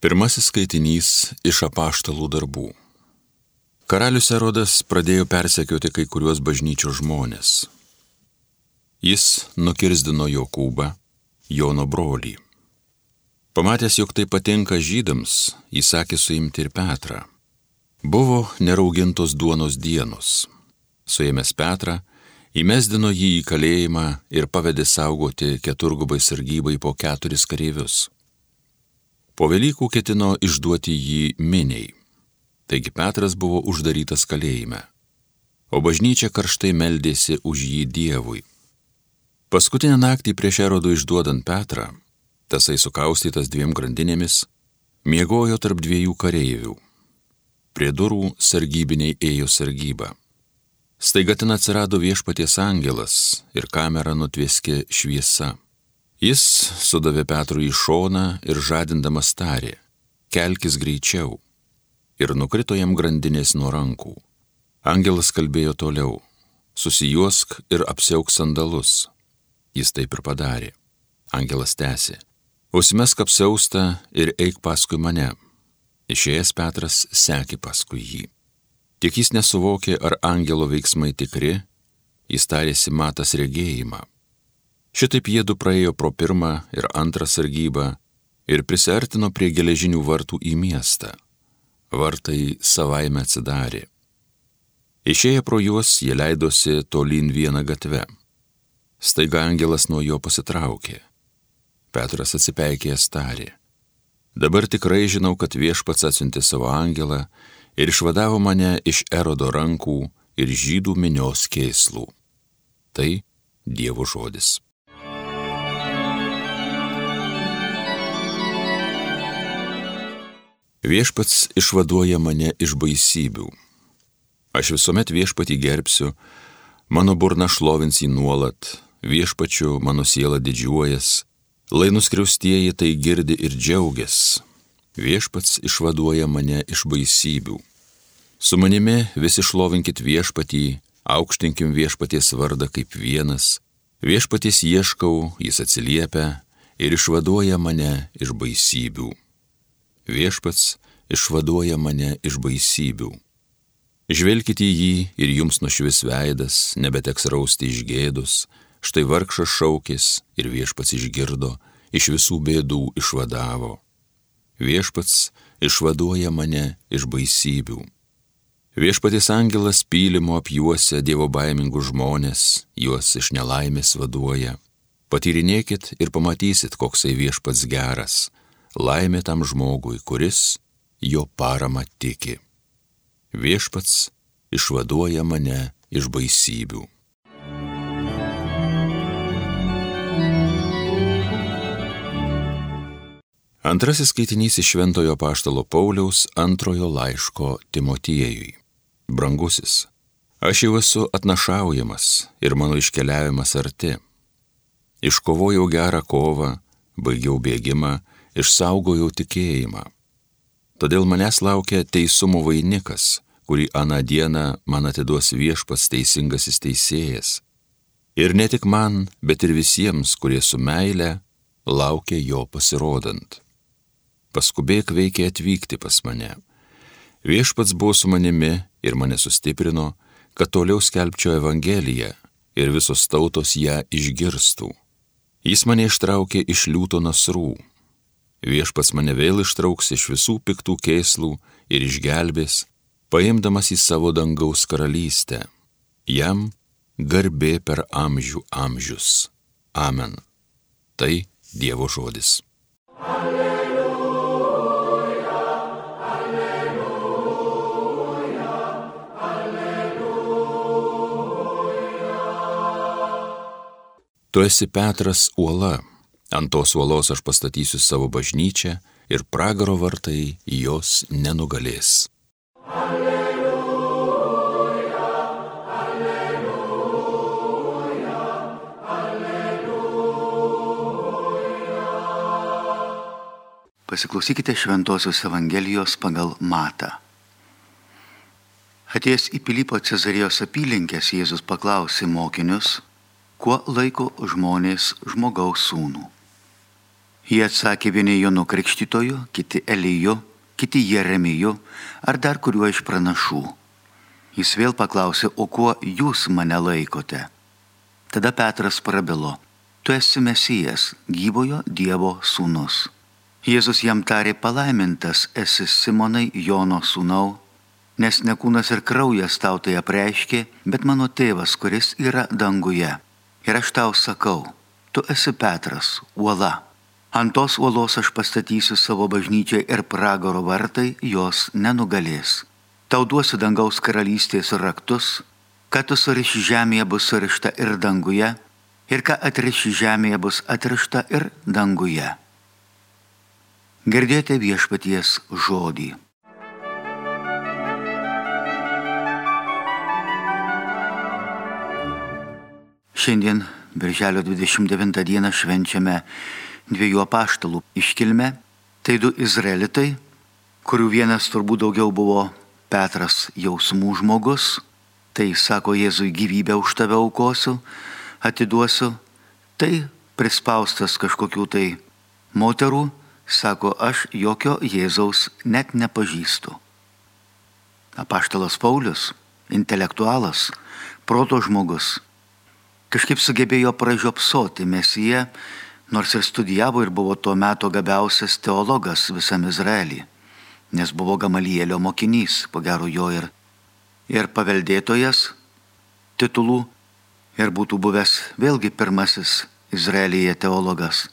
Pirmasis skaitinys iš apaštalų darbų. Karalius Erodas pradėjo persekioti kai kuriuos bažnyčios žmonės. Jis nukirzdino Jokūbą, Jono brolį. Pamatęs, jog tai patinka žydams, jis sakė suimti ir Petrą. Buvo neraugintos duonos dienos. Suėmęs Petrą, įmesdino jį į kalėjimą ir pavedė saugoti keturgubai sargybai po keturis kareivius. Po Velykų ketino išduoti jį miniai. Taigi Petras buvo uždarytas kalėjime, o bažnyčia karštai meldėsi už jį Dievui. Paskutinę naktį prieš erodų išduodant Petrą, tasai sukaustytas dviem grandinėmis, miegojo tarp dviejų kareivių. Prie durų sargybiniai ėjo sargybą. Staiga ten atsirado viešpaties angelas ir kamera nutvieskė šviesa. Jis sudavė Petrui į šoną ir žadindamas tarė, kelkis greičiau. Ir nukrito jam grandinės nuo rankų. Angelas kalbėjo toliau, susijuosk ir apsiauk sandalus. Jis taip ir padarė. Angelas tęsė, užsimesk apsiaustą ir eik paskui mane. Išėjęs Petras sekė paskui jį. Tik jis nesuvokė, ar angelo veiksmai tikri, jis tarėsi matas regėjimą. Šitaip jėdu praėjo pro pirmą ir antrą sargybą ir prisertino prie geležinių vartų į miestą. Vartai savaime atsidarė. Išėję pro juos, jie leidosi tolyn vieną gatvę. Staiga angelas nuo jo pasitraukė. Petras atsipeikėjęs tarė. Dabar tikrai žinau, kad viešpats atsiuntė savo angelą ir išvadavo mane iš erodo rankų ir žydų minios kėslų. Tai Dievo žodis. Viešpats išvaduoja mane iš baisybių. Aš visuomet viešpatį gerbsiu, mano burna šlovins jį nuolat, viešpačiu mano siela didžiuojas, lai nuskriaustieji tai girdi ir džiaugias. Viešpats išvaduoja mane iš baisybių. Su manimi visi šlovinkit viešpatį, aukštinkim viešpaties vardą kaip vienas, viešpaties ieškau, jis atsiliepia ir išvaduoja mane iš baisybių viešpats išvaduoja mane iš baisybių. Žvelkite į jį ir jums nušvis veidas, nebeteks rausti iš gėdus, štai vargšas šaukės ir viešpats išgirdo, iš visų bėdų išvadavo. Viešpats išvaduoja mane iš baisybių. Viešpatis angelas pylimo apjuosia Dievo baimingų žmonės, juos iš nelaimės vaduoja. Patyrinėkit ir pamatysit, koksai viešpats geras, laimė tam žmogui, kuris jo parama tiki. Viešpats išvaduoja mane iš baisybių. Antrasis skaitinys iš Šventojo Paštalo Pauliaus antrojo laiško Timotiejui. Brangusis, aš jau esu atnašaujamas ir mano iškeliavimas arti. Iškovojau gerą kovą, baigiau bėgimą, išsaugojau tikėjimą. Todėl manęs laukia teisumo vainikas, kurį aną dieną man atiduos viešpas teisingasis teisėjas. Ir ne tik man, bet ir visiems, kurie su meile laukia jo pasirodant. Paskubėk veikia atvykti pas mane. Viešpats buvo su manimi ir mane sustiprino, kad toliau skelbčiau Evangeliją ir visos tautos ją išgirstų. Jis mane ištraukė iš liūto nasrų Viešpas mane vėl ištrauks iš visų piktų kėslų ir išgelbės, paimdamas į savo dangaus karalystę. Jam garbė per amžių amžius. Amen. Tai Dievo žodis. Alleluja, alleluja, alleluja. Tu esi Petras uola Ant tos uolos aš pastatysiu savo bažnyčią ir pragaro vartai jos nenugalės. Alleluja, alleluja, alleluja. Pasiklausykite Šventojios Evangelijos pagal Matą. Atėjęs į Pilypo Cezarijos apylinkės Jėzus paklausė mokinius, kuo laiko žmonės žmogaus sūnų. Jie atsakė vieni Jonu Krikštytoju, kiti Eliju, kiti Jeremiju ar dar kuriuo iš pranašų. Jis vėl paklausė, o kuo jūs mane laikote? Tada Petras prabilo, tu esi Mesijas, gyvojo Dievo sūnus. Jėzus jam tarė palaimintas esi Simonai Jono sūnau, nes ne kūnas ir kraujas tau tai apreiškė, bet mano tėvas, kuris yra danguje. Ir aš tau sakau, tu esi Petras, uola. Ant tos uolos aš pastatysiu savo bažnyčią ir pragaro vartai jos nenugalės. Tau duosiu dangaus karalystės raktus, kad tu suriši žemėje bus surišta ir danguje, ir ką atriši žemėje bus atrišta ir danguje. Girdėjote viešpaties žodį. Šiandien, birželio 29 dieną, švenčiame dviejų apaštalų iškilmę. Tai du izraelitai, kurių vienas turbūt daugiau buvo Petras jausmų žmogus, tai sako Jėzui gyvybę už tave aukosiu, atiduosiu, tai prispaustas kažkokių tai moterų, sako aš jokio Jėzaus net nepažįstu. Apaštalas Paulius, intelektualas, proto žmogus, kažkaip sugebėjo pražiopsoti Mesiją nors ir studijavo ir buvo tuo metu gabiausias teologas visam Izraelį, nes buvo Gamalielio mokinys, po gero jo ir, ir paveldėtojas titulų ir būtų buvęs vėlgi pirmasis Izraelyje teologas.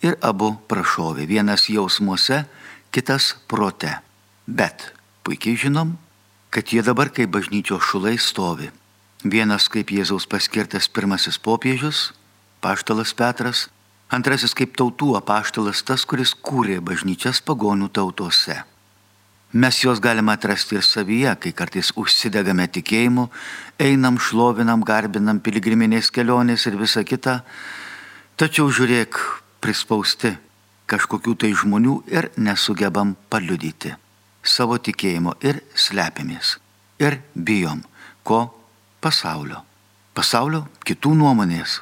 Ir abu prašovė, vienas jausmuose, kitas prote. Bet puikiai žinom, kad jie dabar kaip bažnyčios šulai stovi. Vienas kaip Jėzaus paskirtas pirmasis popiežius, paštalas Petras, Antrasis kaip tautų apaštalas tas, kuris kūrė bažnyčias pagonių tautose. Mes juos galime atrasti ir savyje, kai kartais užsidegame tikėjimu, einam, šlovinam, garbinam piligriminės kelionės ir visa kita, tačiau žiūrėk, prispausti kažkokių tai žmonių ir nesugebam paliudyti savo tikėjimo ir slepiamės. Ir bijom, ko pasaulio. Pasaulio kitų nuomonės.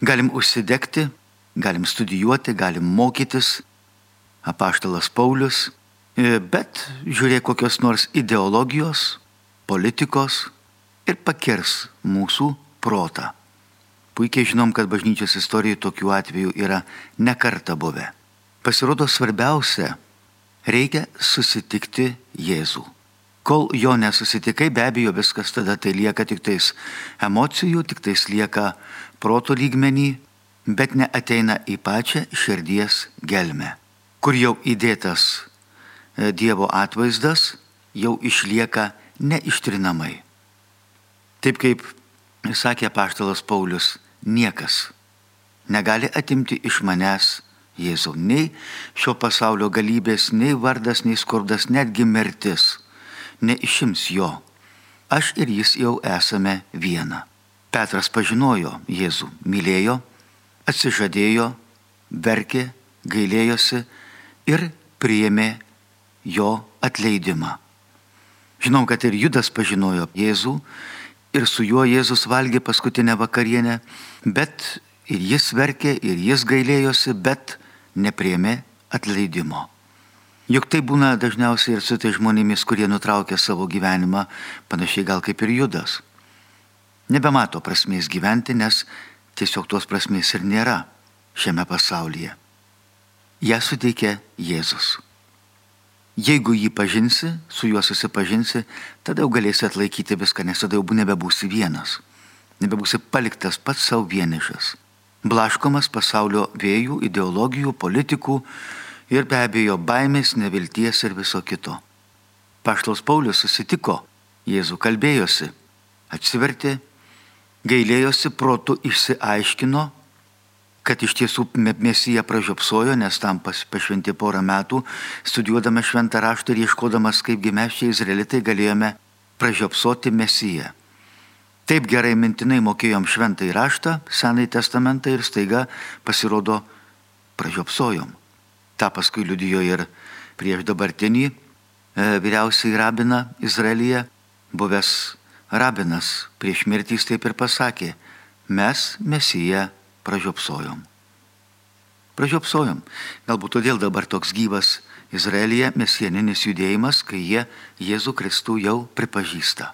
Galim užsidegti galim studijuoti, galim mokytis, apaštalas Paulius, e, bet žiūrėk kokios nors ideologijos, politikos ir pakirs mūsų protą. Puikiai žinom, kad bažnyčios istorijoje tokių atvejų yra nekarta buvę. Pasirodo svarbiausia, reikia susitikti Jėzų. Kol jo nesusitikai, be abejo, viskas tada tai lieka tik tais emocijų, tik tais lieka proto lygmenį, bet neateina į pačią širdies gelmę, kur jau įdėtas e, Dievo atvaizdas jau išlieka neištrinamai. Taip kaip sakė paštalas Paulius, niekas negali atimti iš manęs Jėzau nei šio pasaulio galybės, nei vardas, nei skurdas, netgi mirtis neišims jo. Aš ir jis jau esame viena. Petras pažinojo Jėzų, mylėjo, atsižadėjo, verkė, gailėjosi ir priėmė jo atleidimą. Žinom, kad ir Judas pažinojo Jėzų ir su juo Jėzus valgė paskutinę vakarienę, bet ir jis verkė, ir jis gailėjosi, bet nepriėmė atleidimo. Juk tai būna dažniausiai ir su tai žmonėmis, kurie nutraukia savo gyvenimą, panašiai gal kaip ir Judas. Nebemato prasmės gyventi, nes tiesiog tos prasmės ir nėra šiame pasaulyje. Ja suteikia Jėzus. Jeigu jį pažinsi, su juo susipažinsi, tada jau galėsi atlaikyti viską, nes tada jau nebebūsi vienas. Nebebūsi paliktas pats savo vienišas. Blaškomas pasaulio vėjų, ideologijų, politikų ir be abejo baimės, nevilties ir viso kito. Paštos Paulius susitiko, Jėzų kalbėjosi, atsivertė gailėjosi protų išsiaiškino, kad iš tiesų Mesija pražiopsojo, nes tam pašventė porą metų, studijuodama šventą raštą ir ieškodamas, kaipgi mes čia izraelitai galėjome pražiopsoti Mesiją. Taip gerai mintinai mokėjom šventą raštą, senai testamentą ir staiga pasirodo pražiopsojom. Ta paskui liudijo ir prieš dabartinį e, vyriausiai rabiną Izraelyje, buvęs rabinas prieš mirtys taip ir pasakė, mes Mesiją pražiopsojom. Pražiopsojom. Galbūt todėl dabar toks gyvas Izraelyje mesieninis judėjimas, kai jie Jėzų Kristų jau pripažįsta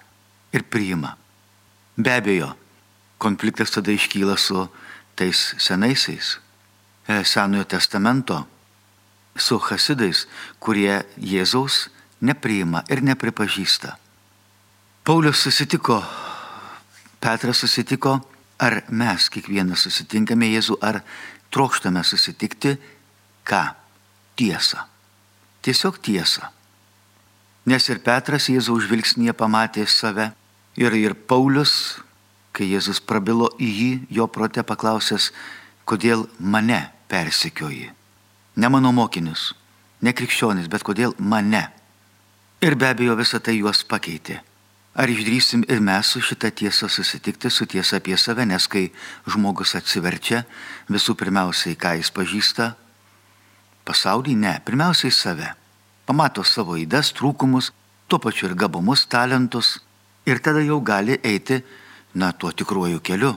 ir priima. Be abejo, konfliktas tada iškyla su tais senaisiais e, Senojo testamento, su hasidais, kurie Jėzaus nepriima ir nepripažįsta. Paulius susitiko, Petras susitiko, ar mes kiekvienas susitinkame Jėzų, ar trokštame susitikti, ką? Tiesą. Tiesiog tiesą. Nes ir Petras Jėzaus žvilgsnėje pamatė save, ir, ir Paulius kai Jėzus prabilo į jį, jo prote paklausęs, kodėl mane persikioji. Ne mano mokinius, ne krikščionis, bet kodėl mane. Ir be abejo visą tai juos pakeitė. Ar išdrysim ir mes su šitą tiesą susitikti, su tiesa apie save, nes kai žmogus atsiverčia, visų pirmiausiai, ką jis pažįsta, pasaulį ne, pirmiausiai save. Pamato savo įdas, trūkumus, tuo pačiu ir gabumus, talentus ir tada jau gali eiti na, tuo tikruoju keliu.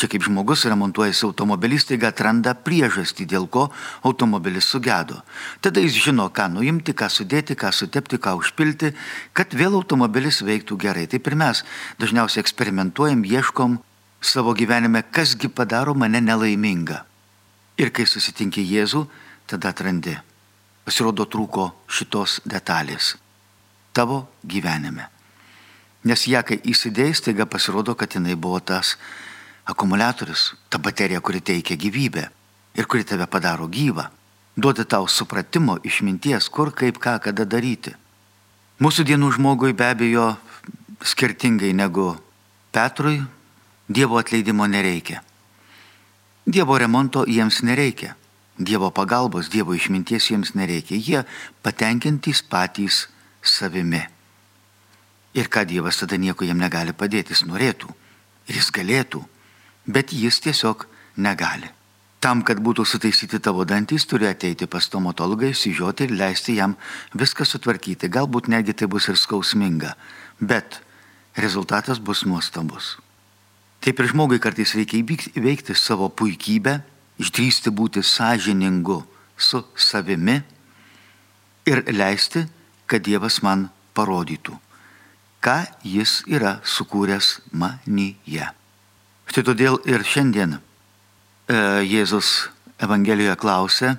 Čia kaip žmogus remontuojasi automobilį, staiga atranda priežastį, dėl ko automobilis sugedo. Tada jis žino, ką nuimti, ką sudėti, ką sutepti, ką užpilti, kad vėl automobilis veiktų gerai. Taip ir mes dažniausiai eksperimentuojam, ieškom savo gyvenime, kasgi padaro mane nelaimingą. Ir kai susitinki Jėzų, tada atrandi. Pasirodo trūko šitos detalės. Tavo gyvenime. Nes ją, kai įsidėjai, staiga pasirodo, kad jinai buvo tas akumuliatorius, ta baterija, kuri teikia gyvybę ir kuri tave padaro gyvą. Duoda tau supratimo, išminties, kur, kaip, ką, kada daryti. Mūsų dienų žmogui be abejo skirtingai negu Petrui, Dievo atleidimo nereikia. Dievo remonto jiems nereikia. Dievo pagalbos, Dievo išminties jiems nereikia. Jie patenkintys patys savimi. Ir ką Dievas tada nieko jam negali padėti, jis norėtų ir jis galėtų, bet jis tiesiog negali. Tam, kad būtų sutaisyti tavo dantys, turi ateiti pas stomatologą, įsižiūrėti ir leisti jam viską sutvarkyti. Galbūt netgi tai bus ir skausminga, bet rezultatas bus nuostabus. Taip ir žmogui kartais reikia įveikti savo puikybę, išdrysti būti sąžiningu su savimi ir leisti, kad Dievas man parodytų ką jis yra sukūręs manyje. Štai todėl ir šiandien e, Jėzus Evangelijoje klausia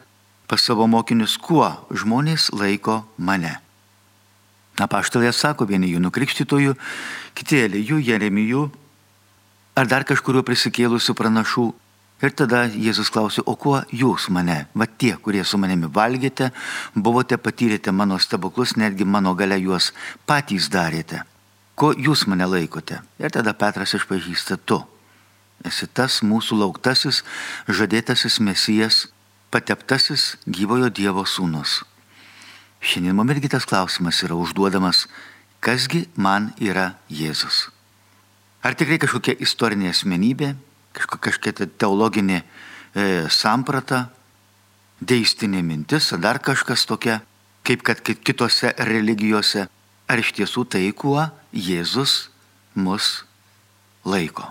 pas savo mokinius, kuo žmonės laiko mane. Na, paštalė sako, vieni jų nukrikštytojų, kiti Elijų, Jeremijų ar dar kažkurio prisikėlusių pranašų. Ir tada Jėzus klausė, o kuo jūs mane, va tie, kurie su manimi valgėte, buvote patyrėte mano stebuklus, netgi mano gale juos patys darėte ko jūs mane laikote? Ir tada Petras išpažįsta tu. Esi tas mūsų lauktasis, žadėtasis mesijas, pateptasis gyvojo Dievo sūnus. Šiandien mums irgi tas klausimas yra užduodamas, kasgi man yra Jėzus. Ar tikrai kažkokia istorinė asmenybė, kažkokia teologinė e, samprata, deistinė mintis, ar dar kažkas tokia, kaip kad kitose religijose ar iš tiesų tai, kuo Jėzus mus laiko.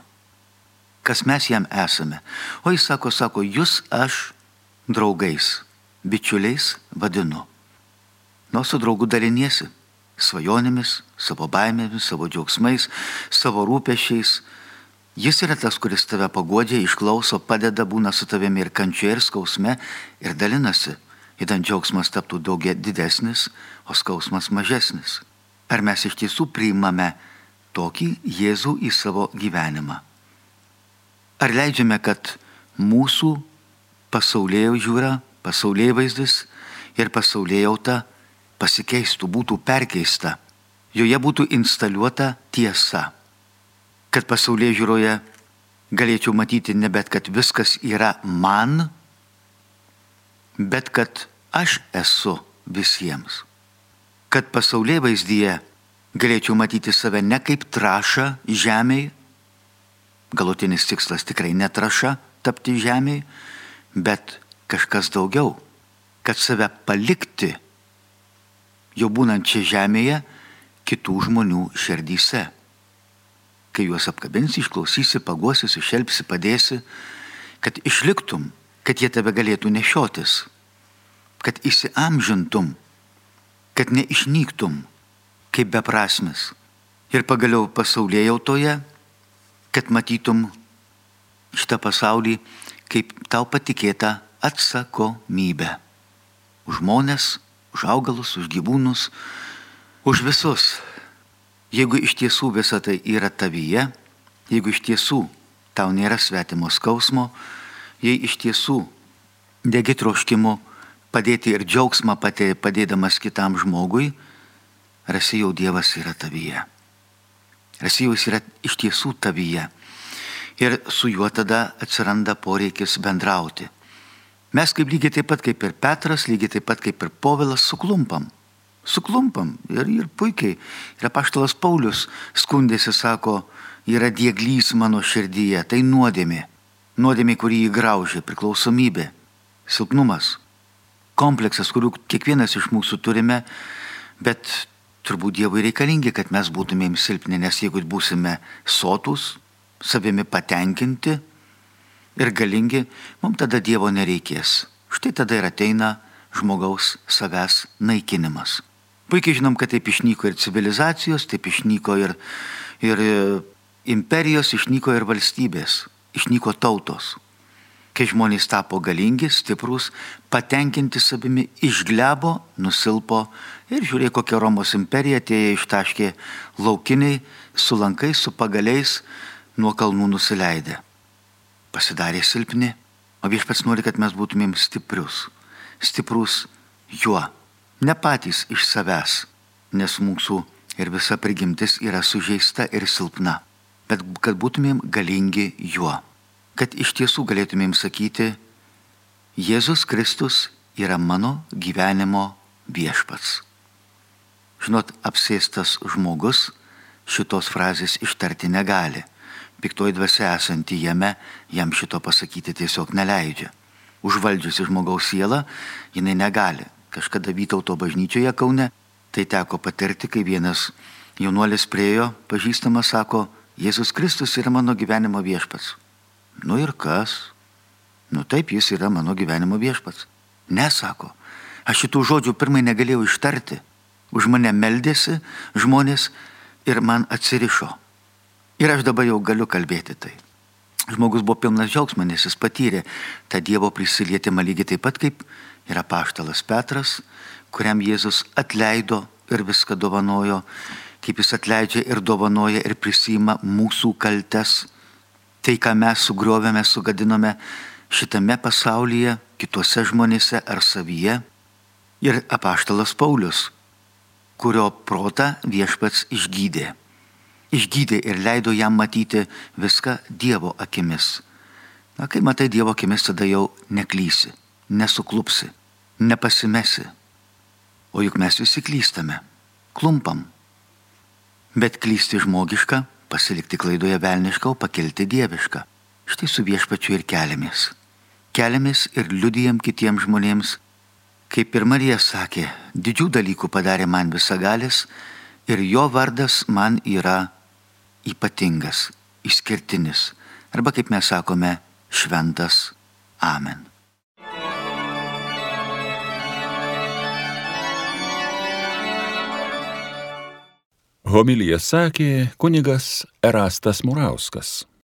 Kas mes jam esame. O jis sako, sako, jūs aš draugais, bičiuliais vadinu. Nuo su draugu daliniesi svajonėmis, savo baimėmis, savo džiaugsmais, savo rūpešiais. Jis yra tas, kuris tave pagodžia, išklauso, padeda, būna su tavimi ir kančioje, ir skausme, ir dalinasi. Įdant džiaugsmas taptų daugia didesnis, o skausmas mažesnis. Ar mes iš tiesų priimame tokį Jėzų į savo gyvenimą? Ar leidžiame, kad mūsų pasaulėjo žiūra, pasaulėjo vaizdis ir pasaulėjauta pasikeistų, būtų perkeista, joje būtų instaliuota tiesa, kad pasaulėjo žiūroje galėčiau matyti ne bet, kad viskas yra man, bet kad aš esu visiems. Kad pasaulyje vaizdyje galėčiau matyti save ne kaip trašą žemėje, galutinis tikslas tikrai netraša tapti žemėje, bet kažkas daugiau, kad save palikti jau būnant čia žemėje kitų žmonių širdyse. Kai juos apkabinsi, išklausysi, paguosi, sušelpsi, padėsi, kad išliktum kad jie tave galėtų nešiotis, kad įsiamžintum, kad neišnyktum kaip beprasmis. Ir pagaliau pasaulyje jautoje, kad matytum šitą pasaulį kaip tau patikėta atsakomybė. Už žmonės, už augalus, už gyvūnus, už visus. Jeigu iš tiesų visa tai yra tavyje, jeigu iš tiesų tau nėra svetimo skausmo, jei iš tiesų degi troškimu padėti ir džiaugsmą padėdamas kitam žmogui, rasi jau Dievas yra tavyje. Rasi jau jis yra iš tiesų tavyje. Ir su juo tada atsiranda poreikis bendrauti. Mes kaip lygiai taip pat kaip ir Petras, lygiai taip pat kaip ir Povilas suklumpam. Suklumpam ir, ir puikiai. Ir apaštalas Paulius skundėsi, sako, yra dieglys mano širdyje, tai nuodėmė. Nuodėmė, kurį įgraužė, priklausomybė, silpnumas, kompleksas, kurių kiekvienas iš mūsų turime, bet turbūt Dievui reikalingi, kad mes būtumėm silpni, nes jeigu būsime sotus, savimi patenkinti ir galingi, mums tada Dievo nereikės. Štai tada ir ateina žmogaus savęs naikinimas. Puikiai žinom, kad taip išnyko ir civilizacijos, taip išnyko ir, ir imperijos, išnyko ir valstybės, išnyko tautos. Kai žmonės tapo galingi, stiprus, patenkinti savimi, išglebo, nusilpo ir žiūrėk, kokia Romos imperija atėjo ištaškė laukiniai, su lankais, su pagaliais, nuo kalnų nusileidę. Pasidarė silpni, o viešpats nori, kad mes būtumėm stiprius. Stiprus juo, ne patys iš savęs, nes mūsų ir visa prigimtis yra sužeista ir silpna bet kad būtumėm galingi juo. Kad iš tiesų galėtumėm sakyti, Jėzus Kristus yra mano gyvenimo viešpats. Žinot, apsėstas žmogus šitos frazės ištarti negali. Piktoji dvasia esanti jame jam šito pasakyti tiesiog neleidžia. Užvaldžiusi žmogaus sielą, jinai negali. Kažkada Vytauto bažnyčioje Kaune tai teko patirti, kai vienas jaunuolis priejo, pažįstamas sako, Jėzus Kristus yra mano gyvenimo viešpats. Nu ir kas? Nu taip, jis yra mano gyvenimo viešpats. Nesako. Aš šitų žodžių pirmai negalėjau ištarti. Už mane meldėsi žmonės ir man atsirišo. Ir aš dabar jau galiu kalbėti tai. Žmogus buvo pilnas džiaugsmo, nes jis patyrė tą Dievo prisilietimą lygiai taip pat kaip yra paštalas Petras, kuriam Jėzus atleido ir viską dovanojo kaip jis atleidžia ir dovanoja ir prisima mūsų kaltes. Tai, ką mes sugriovėme, sugadinome šitame pasaulyje, kituose žmonėse ar savyje. Ir apaštalas Paulius, kurio protą viešpats išgydė. Išgydė ir leido jam matyti viską Dievo akimis. Na, kai matai Dievo akimis, tada jau neklysi, nesuklupsi, nepasimesi. O juk mes visi klystame, klumpam, Bet klysti žmogiška, pasilikti klaidoje velniška, o pakelti dieviška. Štai su viešpačiu ir keliamės. Keliamės ir liudijam kitiems žmonėms, kaip ir Marija sakė, didžių dalykų padarė man visagalis ir jo vardas man yra ypatingas, išskirtinis. Arba kaip mes sakome, šventas. Amen. Homilyje sakė kunigas Erastas Murauskas.